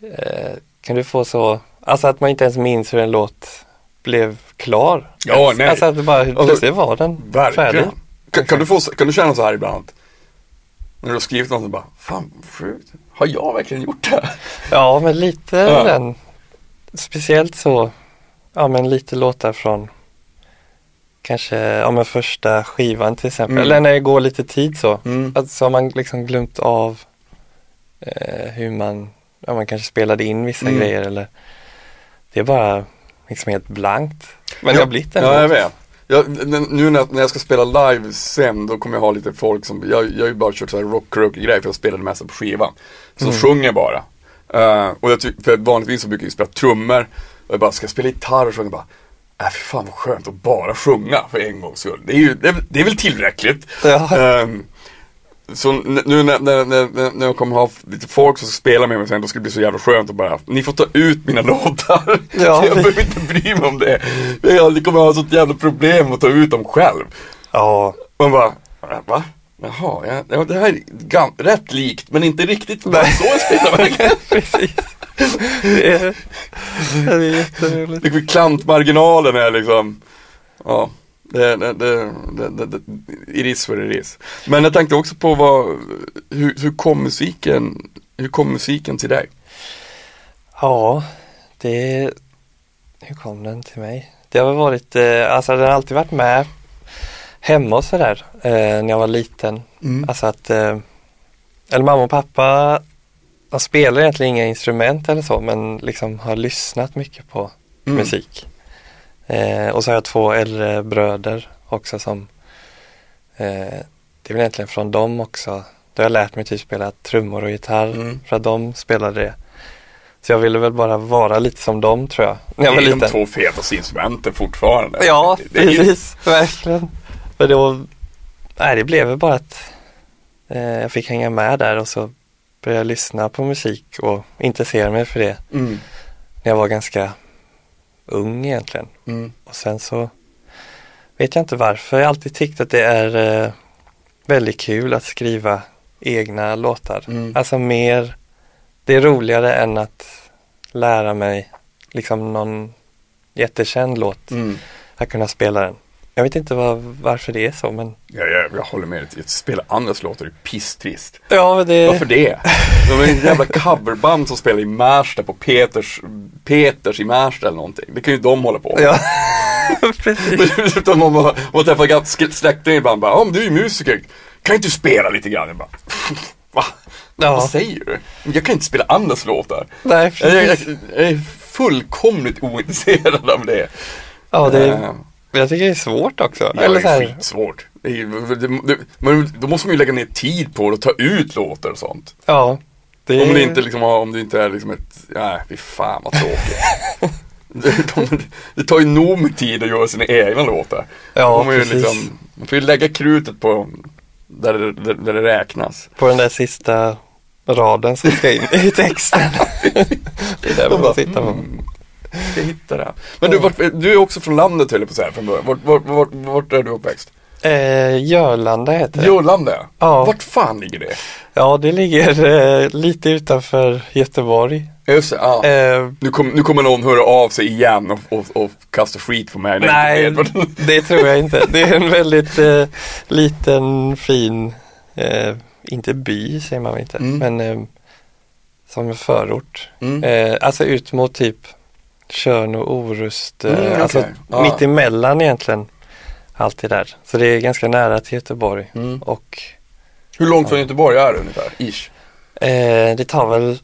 [SPEAKER 2] eh, kan du få så, alltså att man inte ens minns hur en låt blev klar.
[SPEAKER 1] Ja, nej.
[SPEAKER 2] Alltså att det bara, plötsligt var den färdig.
[SPEAKER 1] Verkligen. Kan, kan, du få, kan du känna så här ibland? När du har skrivit något och bara, fan sjukt. Har jag verkligen gjort det?
[SPEAKER 2] Ja, men lite
[SPEAKER 1] Ja.
[SPEAKER 2] den, speciellt så, ja men lite låtar från kanske, ja men första skivan till exempel,
[SPEAKER 1] Mm.
[SPEAKER 2] eller när det går lite tid så.
[SPEAKER 1] Mm.
[SPEAKER 2] Så har man liksom glömt av eh, hur man, ja man kanske spelade in vissa
[SPEAKER 1] Mm.
[SPEAKER 2] grejer eller det är bara liksom helt blankt. Men det
[SPEAKER 1] Ja,
[SPEAKER 2] har blivit en
[SPEAKER 1] Ja, jag vet. Jag, nu när jag, när jag ska spela live sen, då kommer jag ha lite folk som, jag, jag har ju bara kört så här rock grej för jag spelade mest på skivan. Så
[SPEAKER 2] Mm.
[SPEAKER 1] sjunger bara. Eh, och jag ty- för vanligtvis så brukar jag spela trummor, och jag bara, ska jag spela gitarr och sjunga bara, äh fy fan vad skönt att bara sjunga för en gångs skull. Det är ju, det det är väl tillräckligt.
[SPEAKER 2] Ja.
[SPEAKER 1] Ehm, så nu när, när, när, när jag kommer ha lite folk som ska spela med mig sen, då ska det bli så jävla skönt att bara, ni får ta ut mina låtar.
[SPEAKER 2] Ja,
[SPEAKER 1] jag behöver inte bry mig om det. Jag kommer ha sånt jävla problem att ta ut dem själv.
[SPEAKER 2] Ja,
[SPEAKER 1] Man bara, va? Jaha, ja, det här är rätt likt men inte riktigt så jag spelar verkligen.
[SPEAKER 2] precis. Det är, det är jätteroligt.
[SPEAKER 1] Klantmarginalen är liksom, ja. Det, det, det, det, det, it is what it is. Men jag tänkte också på vad, hur, hur kom musiken, hur kom musiken till dig?
[SPEAKER 2] Ja, det, hur kom den till mig? Det har varit, eh, alltså den har alltid varit med hemma och sådär eh, när jag var liten.
[SPEAKER 1] Mm.
[SPEAKER 2] Alltså att, eh, eller mamma och pappa jag spelar egentligen inga instrument eller så men liksom har lyssnat mycket på
[SPEAKER 1] Mm.
[SPEAKER 2] musik. Eh, och så har jag två äldre bröder också som eh, det är väl egentligen från dem också. Då har jag lärt mig typ spela trummor och gitarr
[SPEAKER 1] Mm.
[SPEAKER 2] för att de spelade det. Så jag ville väl bara vara lite som dem tror jag. När jag var
[SPEAKER 1] det är de två fetaste instrumenten fortfarande.
[SPEAKER 2] Ja,
[SPEAKER 1] det ju-
[SPEAKER 2] precis. Verkligen. Men då, nej, det blev väl bara att eh, jag fick hänga med där och så började jag lyssna på musik och intressera mig för det
[SPEAKER 1] Mm.
[SPEAKER 2] när jag var ganska ung egentligen.
[SPEAKER 1] Mm.
[SPEAKER 2] Och sen så vet jag inte varför. Jag har alltid tyckt att det är eh, väldigt kul att skriva egna låtar.
[SPEAKER 1] Mm.
[SPEAKER 2] Alltså mer, det är roligare än att lära mig liksom någon jättekänd låt,
[SPEAKER 1] Mm.
[SPEAKER 2] att kunna spela den. Jag vet inte vad, varför det är så men
[SPEAKER 1] Ja, jag, jag håller med dig. Att spela andras låtar är pisstrist.
[SPEAKER 2] Ja, det...
[SPEAKER 1] Varför det? De är en jävla coverband som spelar i Märsta på Peters, Peters i Märsta eller någonting. Det kan ju de hålla på med.
[SPEAKER 2] Ja, precis.
[SPEAKER 1] Utan man, bara- man träffar släktingar ibland bara, om du är musiker, kan inte du spela lite grann? Jag bara, va? Vad
[SPEAKER 2] Ja,
[SPEAKER 1] säger du? Jag kan inte spela andras låtar.
[SPEAKER 2] nej
[SPEAKER 1] Jag, jag,
[SPEAKER 2] precis.
[SPEAKER 1] jag är fullkomligt ointresserad av det.
[SPEAKER 2] Ja, det,
[SPEAKER 1] Eh,
[SPEAKER 2] jag tycker det är svårt också.
[SPEAKER 1] Ja,
[SPEAKER 2] Eller så
[SPEAKER 1] är
[SPEAKER 2] här,
[SPEAKER 1] skitsvårt. Det är, det, men då måste man ju lägga ner tid på det och ta ut låtar och sånt.
[SPEAKER 2] ja. Det,
[SPEAKER 1] Om det inte liksom, om det inte är liksom ett, nej fy fan vad tråkigt. det, de, det tar ju nog med tid att göra sina egna låtar.
[SPEAKER 2] Ja,
[SPEAKER 1] man,
[SPEAKER 2] precis.
[SPEAKER 1] liksom, man får ju lägga krutet på där det, där, där det räknas.
[SPEAKER 2] På den där sista raden som ska in i texten. det är där man får sitta på.
[SPEAKER 1] mm, jag hitta det. Men du, vart, du är också från landet höll jag på att säga från början. Vart, vart, vart, vart är du uppväxt?
[SPEAKER 2] Eh, Görlanda heter det.
[SPEAKER 1] Jörlanda?
[SPEAKER 2] Ja.
[SPEAKER 1] Vart fan ligger det?
[SPEAKER 2] Ja, det ligger eh, lite utanför Göteborg.
[SPEAKER 1] Just det, ja.
[SPEAKER 2] Eh,
[SPEAKER 1] Nu, kom, nu kommer någon höra av sig igen och, och, och kasta skit på mig.
[SPEAKER 2] nej, det tror jag inte. Det är en väldigt eh, liten, fin, eh, inte by säger man väl inte,
[SPEAKER 1] Mm.
[SPEAKER 2] men eh, som en förort.
[SPEAKER 1] Mm.
[SPEAKER 2] Eh, alltså ut mot typ Tjörn och Orust,
[SPEAKER 1] Mm,
[SPEAKER 2] alltså
[SPEAKER 1] okej. Ja.
[SPEAKER 2] mitt emellan egentligen. Allt det där. Så det är ganska nära till Göteborg
[SPEAKER 1] Mm.
[SPEAKER 2] och
[SPEAKER 1] Hur långt från Göteborg är det ungefär? Ish.
[SPEAKER 2] eh, det tar väl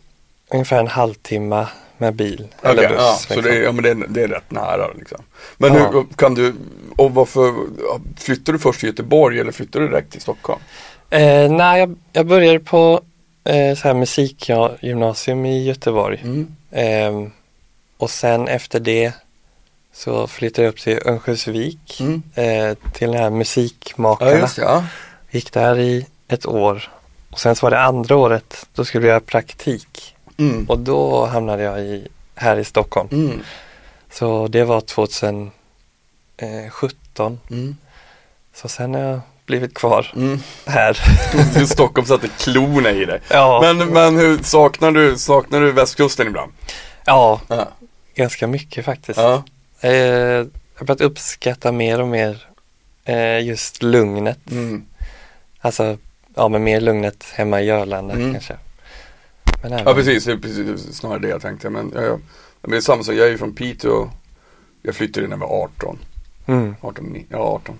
[SPEAKER 2] ungefär en halvtimme med bil eller
[SPEAKER 1] Okej,
[SPEAKER 2] buss.
[SPEAKER 1] ja, så
[SPEAKER 2] liksom.
[SPEAKER 1] det är, ja, men det, är, det är rätt nära liksom. Men
[SPEAKER 2] Ja.
[SPEAKER 1] hur kan du, och varför, flyttade du först till Göteborg eller flyttade du direkt till Stockholm?
[SPEAKER 2] Eh, nej, jag, jag började på eh, så här musikgymnasium i Göteborg.
[SPEAKER 1] Mm.
[SPEAKER 2] Ehm, och sen efter det så flyttade jag upp till Örnsköldsvik
[SPEAKER 1] Mm.
[SPEAKER 2] eh, till den här musikmakarna.
[SPEAKER 1] Ja, just. Ja.
[SPEAKER 2] Gick där i ett år. Och sen så var det andra året, då skulle jag göra praktik.
[SPEAKER 1] Mm.
[SPEAKER 2] Och då hamnade jag i, här i Stockholm.
[SPEAKER 1] Mm.
[SPEAKER 2] Så det var 2017.
[SPEAKER 1] Mm.
[SPEAKER 2] Så sen har jag blivit kvar
[SPEAKER 1] Mm.
[SPEAKER 2] här.
[SPEAKER 1] Stockholm satte klorna i dig.
[SPEAKER 2] ja,
[SPEAKER 1] Men, men hur, saknar du, saknar du västkusten ibland?
[SPEAKER 2] ja,
[SPEAKER 1] Ja.
[SPEAKER 2] ganska mycket faktiskt.
[SPEAKER 1] Ja.
[SPEAKER 2] Eh, jag har börjat uppskatta mer och mer eh, just lugnet.
[SPEAKER 1] Mm.
[SPEAKER 2] Alltså, ja men mer lugnet hemma i Görlanda
[SPEAKER 1] Mm.
[SPEAKER 2] kanske. Men även,
[SPEAKER 1] ja, precis. Det är precis snarare det jag tänkte. Men, ja, ja. men det är samma sak. Jag är ju från Piteå. Jag flyttade när jag var 18.
[SPEAKER 2] Mm.
[SPEAKER 1] 18, ni- ja 18.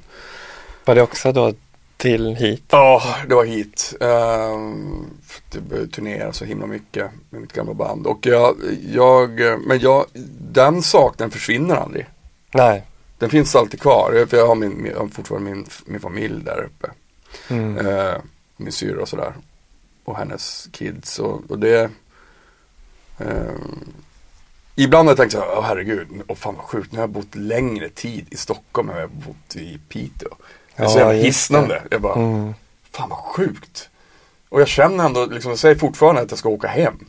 [SPEAKER 2] Var det också då till hit?
[SPEAKER 1] Ja, det var hit. Um, det började turnera så himla mycket med mitt gamla band. Och jag, jag men jag, den saknaden försvinner aldrig.
[SPEAKER 2] Nej.
[SPEAKER 1] Den finns alltid kvar. För jag har, min, jag har fortfarande min, min familj där uppe.
[SPEAKER 2] Mm.
[SPEAKER 1] Eh, min syrra och sådär. Och hennes kids och, och det eh, Ibland har jag tänkt så här, åh herregud, åh fan vad sjukt, nu har jag bott längre tid i Stockholm än jag har bott i Piteå. Det är så
[SPEAKER 2] Ja,
[SPEAKER 1] jävla hisnande. Jag bara,
[SPEAKER 2] Mm.
[SPEAKER 1] fan vad sjukt. Och jag känner ändå, liksom, jag säger fortfarande att jag ska åka hem.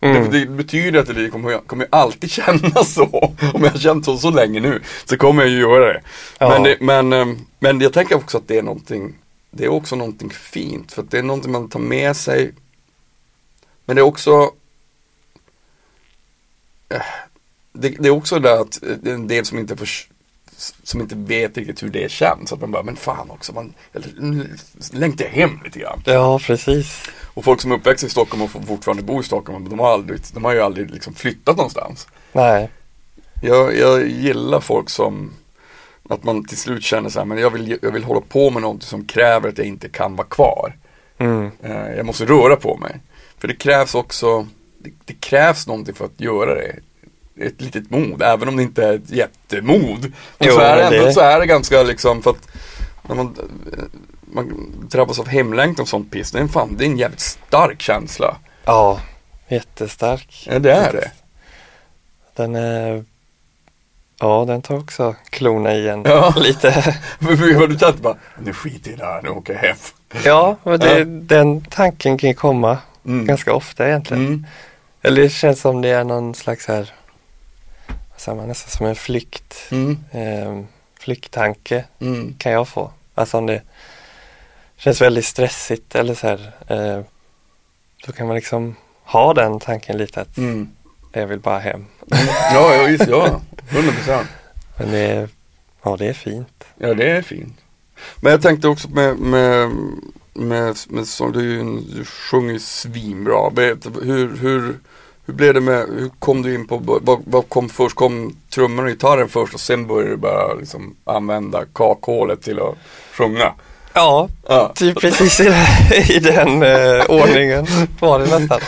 [SPEAKER 2] Mm.
[SPEAKER 1] Det, det betyder att det kommer, kommer alltid känna så. Om jag har känt så så länge nu så kommer jag ju göra det.
[SPEAKER 2] Ja.
[SPEAKER 1] Men, det men, eh, men jag tänker också att det är någonting, det är också någonting fint. För det är någonting man tar med sig. Men det är också eh, det, det är också det att det är en del som inte får, som inte vet riktigt hur det känns. Att man bara, men fan också, man längtar hem lite grann.
[SPEAKER 2] Ja, precis.
[SPEAKER 1] Och folk som är uppväxta i Stockholm och fortfarande bor i Stockholm, de har, aldrig, de har ju aldrig liksom flyttat någonstans.
[SPEAKER 2] Nej.
[SPEAKER 1] Jag, jag gillar folk som, att man till slut känner så här, men jag vill, jag vill hålla på med någonting som kräver att jag inte kan vara kvar.
[SPEAKER 2] Mm.
[SPEAKER 1] Eh, jag måste röra på mig. För det krävs också, det, det krävs någonting för att göra det. Ett litet mod, även om det inte är ett jättemod. Men
[SPEAKER 2] Jo,
[SPEAKER 1] så, är det, ändå, så är det ganska liksom för att när man, man drabbas av hemlängtan och sånt piss, det är en fan, det är en jävligt stark känsla.
[SPEAKER 2] Ja, jättestark.
[SPEAKER 1] Ja det är det.
[SPEAKER 2] Den är, ja den tar också klorna i en
[SPEAKER 1] Ja.
[SPEAKER 2] lite.
[SPEAKER 1] Har du tänkt bara, nu skiter jag i det här, nu åker jag hem.
[SPEAKER 2] Ja, men det,
[SPEAKER 1] Ja.
[SPEAKER 2] den tanken kan ju komma
[SPEAKER 1] Mm.
[SPEAKER 2] ganska ofta egentligen.
[SPEAKER 1] Mm.
[SPEAKER 2] Eller det känns som det är någon slags här, säger man, nästan som en flykt,
[SPEAKER 1] Mm.
[SPEAKER 2] eh, flykttanke
[SPEAKER 1] Mm.
[SPEAKER 2] kan jag få. Alltså om det känns väldigt stressigt eller så här, eh, då kan man liksom ha den tanken lite att
[SPEAKER 1] Mm.
[SPEAKER 2] jag vill bara hem.
[SPEAKER 1] Ja, ja, visst, ja. 100 procent.
[SPEAKER 2] Men det är, ja det är fint.
[SPEAKER 1] Ja, det är fint. Men jag tänkte också med, med, med, med du, är ju en- du sjunger ju svinbra. Hur, hur, hur blev det med, hur kom du in på, vad, vad kom först? Kom trummorna och gitarren först och sen började du bara liksom använda kakhålet till att sjunga?
[SPEAKER 2] Ja,
[SPEAKER 1] Ja.
[SPEAKER 2] typ precis i, i den eh, ordningen var det nästan.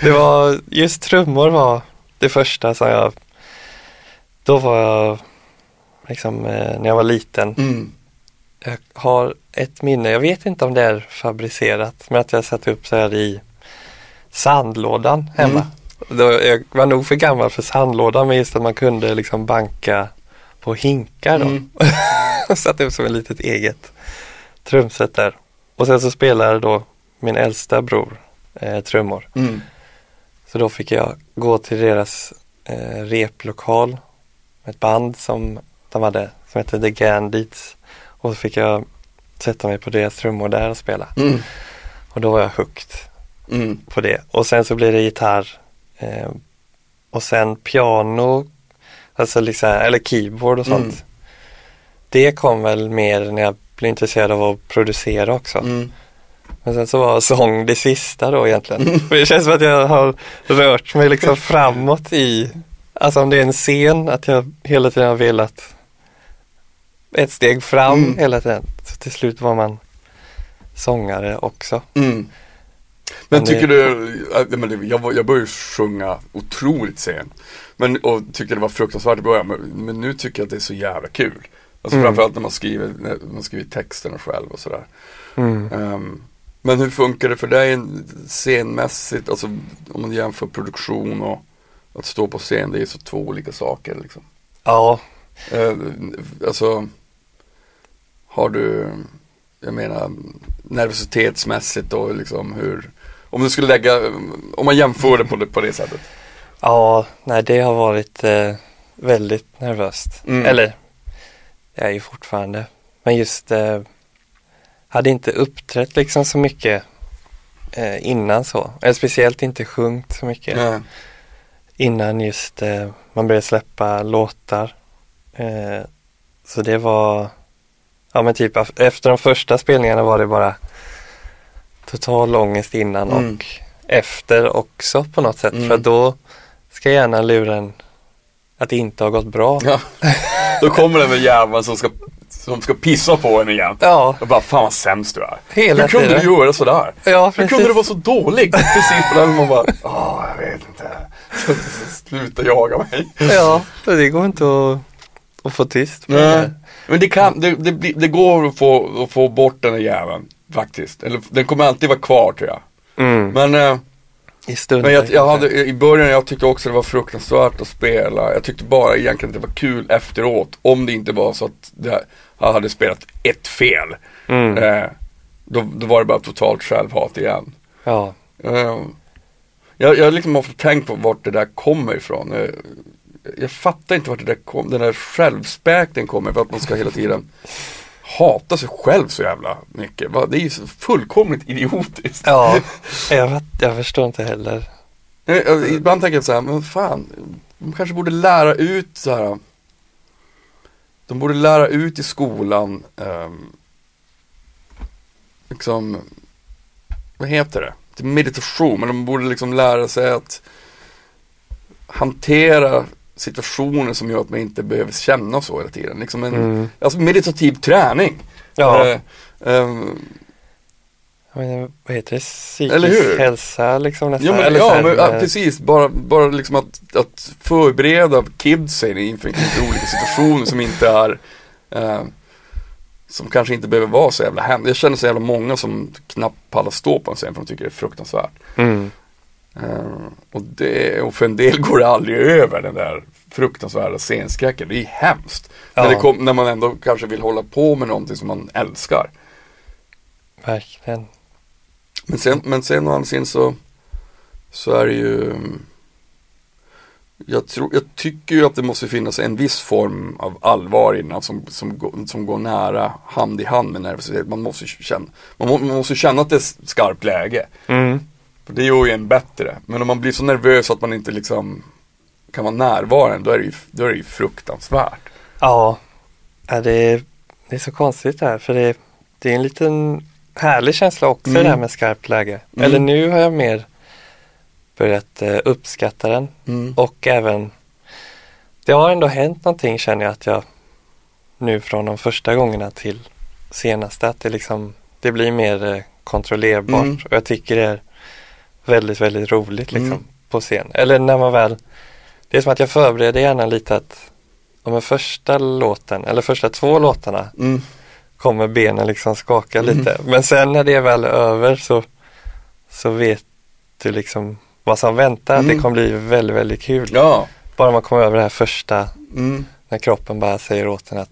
[SPEAKER 2] Det var, just trummor var det första som jag, då var jag liksom eh, när jag var liten.
[SPEAKER 1] Mm.
[SPEAKER 2] Jag har ett minne, jag vet inte om det är fabricerat, men att jag satt upp så här i sandlådan hemma. Då, jag var nog för gammal för sandlådan, men just att man kunde liksom banka på hinkar då.
[SPEAKER 1] Mm.
[SPEAKER 2] satt upp som ett litet eget trumset där. Och sen så spelade då min äldsta bror eh, trummor.
[SPEAKER 1] Mm.
[SPEAKER 2] Så då fick jag gå till deras eh, replokal, ett band som de hade som hette The Gandits. Och så fick jag sätta mig på deras trummor där och spela.
[SPEAKER 1] Mm.
[SPEAKER 2] Och då var jag hooked
[SPEAKER 1] Mm.
[SPEAKER 2] på det. Och sen så blev det gitarr eh, och sen piano, alltså liksom, eller keyboard och sånt.
[SPEAKER 1] Mm.
[SPEAKER 2] Det kom väl mer när jag blev intresserad av att producera också.
[SPEAKER 1] Mm.
[SPEAKER 2] Men sen så var sång det sista då egentligen. För det känns som att jag har rört mig liksom framåt i, alltså om det är en scen, att jag hela tiden har velat ett steg fram
[SPEAKER 1] Mm.
[SPEAKER 2] hela tiden. Så till slut var man sångare också.
[SPEAKER 1] Mm. Men
[SPEAKER 2] Men det-
[SPEAKER 1] tycker du, äh, jag, jag började sjunga otroligt sent. Men, och tyckte det var fruktansvärt i början, men, men nu tycker jag att det är så jävla kul. Alltså
[SPEAKER 2] Mm.
[SPEAKER 1] framförallt när man skriver, när man skriver texterna själv och sådär.
[SPEAKER 2] Mm.
[SPEAKER 1] Ehm, men hur funkar det för dig scenmässigt, alltså om man jämför produktion och att stå på scen, det är så två olika saker liksom.
[SPEAKER 2] Ja,
[SPEAKER 1] Eh, alltså, har du, jag menar nervositetsmässigt då liksom hur, om du skulle lägga, om man jämför det på det, på det sättet.
[SPEAKER 2] ja, nej det har varit eh, väldigt nervöst.
[SPEAKER 1] Mm.
[SPEAKER 2] Eller, jag är ju fortfarande, men just eh, hade inte uppträtt liksom så mycket eh, innan så. Eller speciellt inte sjungit så mycket.
[SPEAKER 1] Nej.
[SPEAKER 2] innan just eh, man började släppa låtar. Eh, så det var, ja men typ efter de första spelningarna var det bara total ångest innan
[SPEAKER 1] Mm.
[SPEAKER 2] och efter också på något sätt.
[SPEAKER 1] Mm.
[SPEAKER 2] För då ska gärna lura en att det inte har gått bra.
[SPEAKER 1] Ja. Då kommer den där jäveln som ska, som ska pissa på en igen.
[SPEAKER 2] Ja,
[SPEAKER 1] Och bara, fan vad sämst du är.
[SPEAKER 2] hela
[SPEAKER 1] Hur kunde
[SPEAKER 2] tiden.
[SPEAKER 1] du göra sådär?
[SPEAKER 2] Ja,
[SPEAKER 1] Hur kunde du vara så dålig? Precis på den man bara, åh jag vet inte. Så, så, sluta jaga mig.
[SPEAKER 2] Ja, det går inte att, att få tyst på det
[SPEAKER 1] Nej.
[SPEAKER 2] här.
[SPEAKER 1] Men det, kan, det, det, det går att få, att få bort den där jäveln faktiskt. Eller den kommer alltid vara kvar tror jag.
[SPEAKER 2] Mm.
[SPEAKER 1] Men, eh,
[SPEAKER 2] I stunder.
[SPEAKER 1] men jag, jag hade, i början jag tyckte också det var fruktansvärt att spela. Jag tyckte bara egentligen att det var kul efteråt. Om det inte var så att det, jag hade spelat ett fel.
[SPEAKER 2] Mm.
[SPEAKER 1] Eh, då, då var det bara totalt självhat igen.
[SPEAKER 2] Ja.
[SPEAKER 1] Eh, jag, jag har liksom ofta tänkt på vart det där kommer ifrån. Eh, jag fattar inte vart det där kom, den där självspäkningen kommer för att man ska hela tiden hata sig själv så jävla mycket. Det är ju så fullkomligt idiotiskt.
[SPEAKER 2] Ja, jag, jag förstår inte heller.
[SPEAKER 1] Eh, eh, Ibland tänker jag så här, men fan, de kanske borde lära ut så här. De borde lära ut i skolan, ehm, liksom, vad heter det? Meditation, men de borde liksom lära sig att hantera situationer som gör att man inte behöver känna så hela tiden. Liksom en,
[SPEAKER 2] Mm.
[SPEAKER 1] Alltså meditativ träning.
[SPEAKER 2] Ja.
[SPEAKER 1] Eh, ehm,
[SPEAKER 2] jag menar, vad heter det, psykisk hälsa liksom nästan.
[SPEAKER 1] Ja, men,
[SPEAKER 2] Eller
[SPEAKER 1] ja, men, ja
[SPEAKER 2] med-
[SPEAKER 1] precis. Bara, bara liksom att, att förbereda kidsen inför, inför olika situationer som inte är eh, som kanske inte behöver vara så jävla hemskt. Jag känner så jävla många som knappt pallar stå på en scen för de tycker det är fruktansvärt.
[SPEAKER 2] Mm.
[SPEAKER 1] Eh, och, det, och för en del går det aldrig över den där fruktansvärda scenskräcken. Det är hemskt.
[SPEAKER 2] Ja.
[SPEAKER 1] Kom, när man ändå kanske vill hålla på med någonting som man älskar.
[SPEAKER 2] Verkligen.
[SPEAKER 1] Men sen, men sen å andra sidan så, så är det ju mm, jag, tror, jag tycker ju att det måste finnas en viss form av allvar innan som, som, går, som går nära hand i hand med nervositet. Man måste känna, man, må, man måste känna att det är skarpt läge.
[SPEAKER 2] Mm.
[SPEAKER 1] För det gör ju en bättre. Men om man blir så nervös att man inte liksom kan vara närvarande, då är det ju, då är det ju fruktansvärt.
[SPEAKER 2] Ja, ja det, är, det är så konstigt det här för det, det är en liten härlig känsla också
[SPEAKER 1] Mm.
[SPEAKER 2] det här med skarpt läge.
[SPEAKER 1] Mm.
[SPEAKER 2] Eller nu har jag mer börjat eh, uppskatta den
[SPEAKER 1] Mm.
[SPEAKER 2] och även det har ändå hänt någonting känner jag att jag nu från de första gångerna till senaste att det liksom det blir mer eh, kontrollerbart
[SPEAKER 1] Mm.
[SPEAKER 2] och jag tycker det är väldigt, väldigt roligt liksom
[SPEAKER 1] Mm.
[SPEAKER 2] på scen. Eller när man väl det är som att jag förbereder gärna lite att om den första låten eller första två låtarna
[SPEAKER 1] Mm.
[SPEAKER 2] kommer benen liksom skaka
[SPEAKER 1] Mm.
[SPEAKER 2] lite. Men sen när det är väl över så, så vet du liksom vad som väntar. Att
[SPEAKER 1] Mm.
[SPEAKER 2] det kommer bli väldigt, väldigt kul.
[SPEAKER 1] Ja.
[SPEAKER 2] Bara man kommer över det här första
[SPEAKER 1] Mm.
[SPEAKER 2] när kroppen bara säger åt en att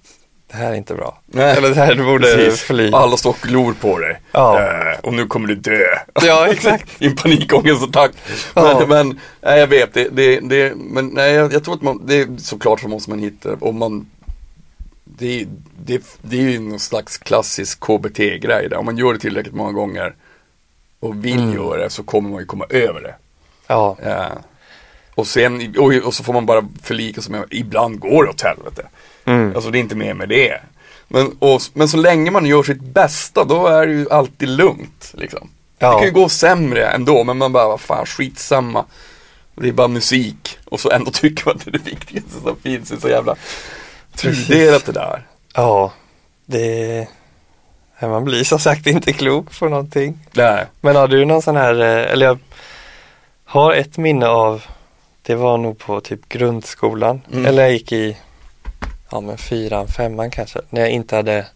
[SPEAKER 2] det här är inte bra.
[SPEAKER 1] Nej.
[SPEAKER 2] Eller det här du borde
[SPEAKER 1] Precis.
[SPEAKER 2] fly.
[SPEAKER 1] Alla står och glor på dig.
[SPEAKER 2] Ja.
[SPEAKER 1] Eh, och nu kommer du dö.
[SPEAKER 2] Ja, exakt.
[SPEAKER 1] I en panikångestattack.
[SPEAKER 2] Ja.
[SPEAKER 1] Men, men nej, jag vet, det, det, det, men nej, jag, jag tror att man, det är såklart så måste man hitta, om man det, det, det är ju någon slags klassisk KBT-grej där. Om man gör det tillräckligt många gånger och vill
[SPEAKER 2] Mm.
[SPEAKER 1] göra det så kommer man ju komma över det.
[SPEAKER 2] Ja,
[SPEAKER 1] Eh, och sen, och, och så får man bara förlika sig med, ibland går det åt helvete.
[SPEAKER 2] Mm.
[SPEAKER 1] Alltså det är inte mer med det. Men, och, men så länge man gör sitt bästa då är det ju alltid lugnt. Liksom. Det
[SPEAKER 2] ja.
[SPEAKER 1] kan ju gå sämre ändå men man bara, vad fan skitsamma. Det är bara musik. Och så ändå tycker man att det är det viktigaste som finns. Det är så jävla tudelat det där.
[SPEAKER 2] ja. Det man blir som sagt inte klok på någonting.
[SPEAKER 1] Nej.
[SPEAKER 2] Men har du någon sån här, eh, eller jag har ett minne av, det var nog på typ grundskolan,
[SPEAKER 1] Mm.
[SPEAKER 2] eller jag gick i, ja men fyran, femman kanske, när jag inte hade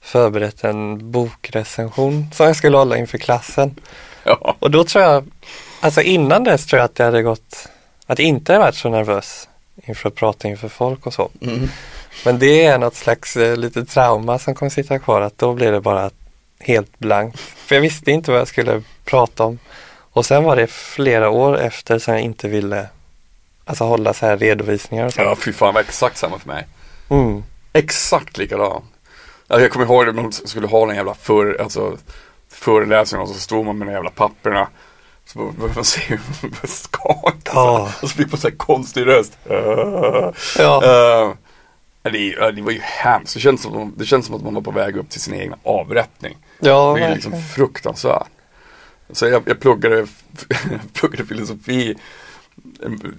[SPEAKER 2] förberett en bokrecension som jag skulle hålla inför klassen.
[SPEAKER 1] Ja.
[SPEAKER 2] Och då tror jag, alltså innan dess tror jag att det hade gått, att jag inte varit så nervös inför att prata inför folk och så.
[SPEAKER 1] Mm.
[SPEAKER 2] Men det är något slags eh, lite trauma som kommer sitta kvar, att då blir det bara helt blankt. För jag visste inte vad jag skulle prata om. Och sen var det flera år efter som jag inte ville alltså hålla så här redovisningar och så.
[SPEAKER 1] ja, fy fan, det var exakt samma för mig.
[SPEAKER 2] Mm.
[SPEAKER 1] Exakt likadan. Alltså, jag kommer ihåg att man skulle ha den jävla för, alltså, föreläsningen och så stod man med de jävla papperna. Så började man se hur man började skaka.
[SPEAKER 2] Ja.
[SPEAKER 1] Och så fick man så här konstig röst. Uh,
[SPEAKER 2] Ja.
[SPEAKER 1] uh, det, det var ju hemskt. Det känns, som, det känns som att man var på väg upp till sin egna avrättning.
[SPEAKER 2] ja,
[SPEAKER 1] Det är liksom fruktansvärt. Så jag, jag pluggade, pluggade filosofi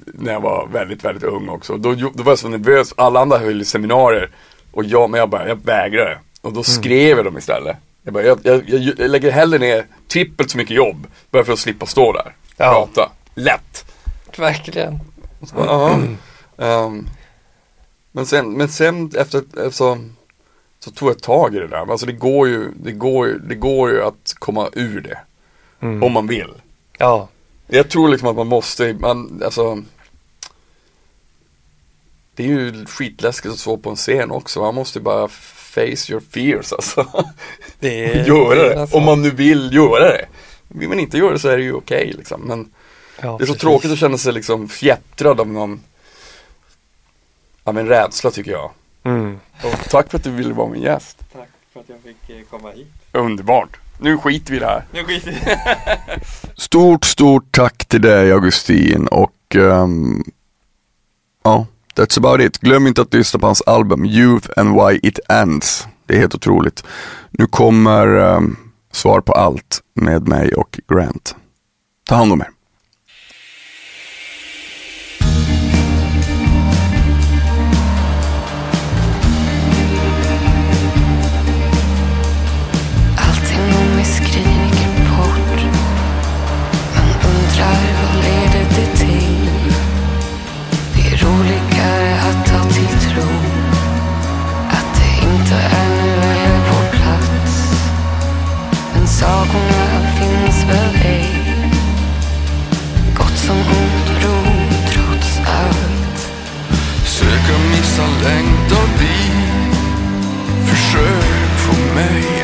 [SPEAKER 1] när jag var väldigt, väldigt ung också. Då, då var jag så nervös. Alla andra höll seminarier. Och jag, men jag bara, jag vägrade. Och då skrev jag dem istället. Jag, bara, jag, jag, jag, lägger hellre ner trippelt så mycket jobb. Bara för att slippa stå där.
[SPEAKER 2] Ja.
[SPEAKER 1] Prata. Lätt.
[SPEAKER 2] verkligen.
[SPEAKER 1] Och så bara, "Jaha." Ehm, men sen, men sen efter, efter så, så tog jag tag i det där. Alltså det går ju, det går det går ju att komma ur det.
[SPEAKER 2] Mm.
[SPEAKER 1] Om man vill.
[SPEAKER 2] Ja,
[SPEAKER 1] Jag tror liksom att man måste, man, alltså Det är ju skitläskigt att stå på en scen också. Man måste bara face your fears alltså.
[SPEAKER 2] det är
[SPEAKER 1] göra
[SPEAKER 2] är
[SPEAKER 1] det.
[SPEAKER 2] nästan-
[SPEAKER 1] Om man nu vill göra det. Vill man inte göra det så är det ju okej liksom. Men
[SPEAKER 2] ja,
[SPEAKER 1] det är så
[SPEAKER 2] precis.
[SPEAKER 1] tråkigt att känna sig liksom fjättrad av någon Av en rädsla tycker jag.
[SPEAKER 2] Mm.
[SPEAKER 1] Och tack för att du ville vara min gäst.
[SPEAKER 2] Tack för att jag fick eh, komma hit.
[SPEAKER 1] Underbart. Nu skiter vi i det här.
[SPEAKER 2] Nu skiter
[SPEAKER 1] Stort, stort tack till dig Augustin och ehm, ja, that's about it. Glöm inte att lyssna på hans album Youth and Why It Ends. Det är helt otroligt. Nu kommer ehm, svar på allt med mig och Grant. Ta hand om er.
[SPEAKER 3] Sagorna finns väl ej. Gott som ont, ro trots allt.
[SPEAKER 4] Söka missa längtan dit Försök få mig